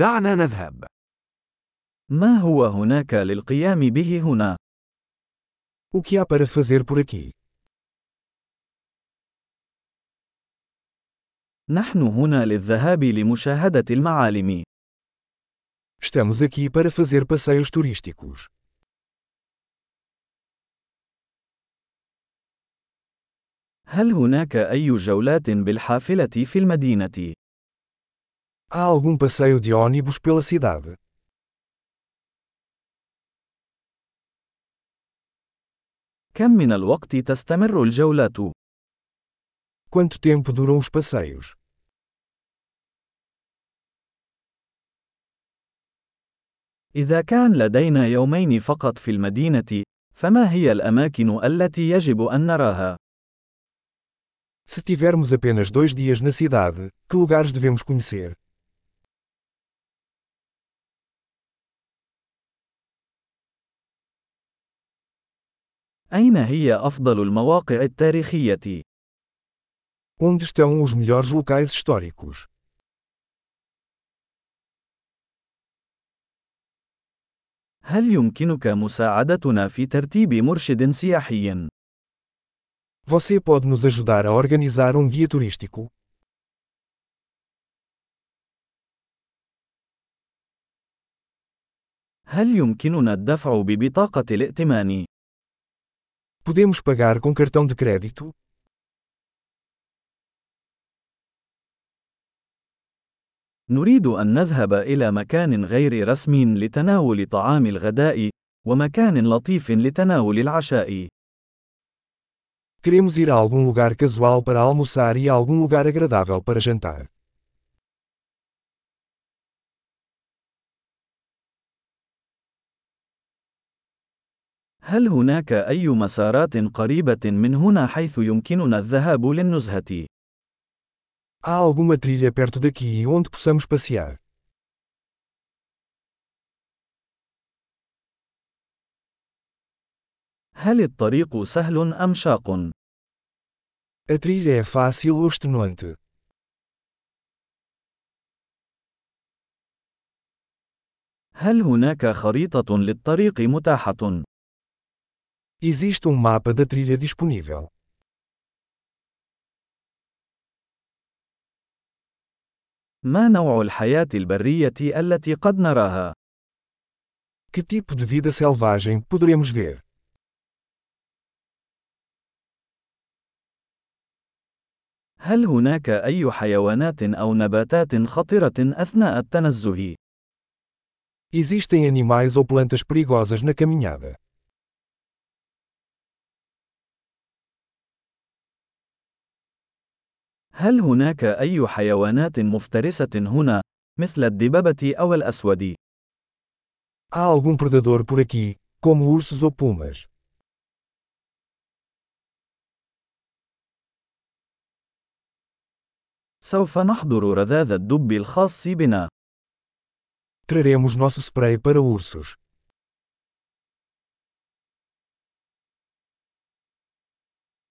دعنا نذهب. ما هو هناك للقيام به هنا؟ O que há para fazer por aqui? نحن هنا للذهاب لمشاهدة المعالم. Estamos aqui para fazer passeios turísticos. هل هناك أي جولات بالحافلة في المدينة؟ Há algum passeio de ônibus pela cidade? كم من الوقت تستمر الجولات؟ Quanto tempo duram os passeios? إذا كان لدينا يومين فقط في المدينة، فما هي الأماكن التي يجب أن نراها؟ Se tivermos apenas dois dias na cidade, que lugares devemos conhecer? أين هي أفضل المواقع التاريخية؟ Onde estão os melhores locais históricos? هل يمكنك مساعدتنا في ترتيب مرشد سياحي؟ Você pode nos ajudar a organizar um guia turístico? هل يمكننا الدفع ببطاقة الائتمان؟ Podemos pagar com cartão de crédito? نريد أن نذهب إلى مكان غير رسمي لتناول طعام الغداء، ومكان لطيف لتناول العشاء. Queremos ir a algum lugar casual para almoçar e a algum lugar agradável para jantar. هل هناك أي مسارات قريبة من هنا حيث يمكننا الذهاب للنزهة؟ Há alguma trilha perto daqui onde possamos passear? هل الطريق سهل أم شاق؟ A trilha é fácil ou extenuante? هل هناك خريطة للطريق متاحة؟ Existe um mapa da trilha disponível. ما نوع الحياة البرية التي قد نراها؟ Que tipo de vida selvagem poderemos ver? هل هناك أي حيوانات أو نباتات خطرة أثناء التنزه؟ Existem animais ou plantas perigosas na caminhada. هل هناك أي حيوانات مفترسة هنا، مثل الدببة أو الأسود؟ Há algum predador por aqui, como ursos ou pumas? سوف نحضر رذاذ الدب الخاص بنا. Traremos nosso spray para ursos.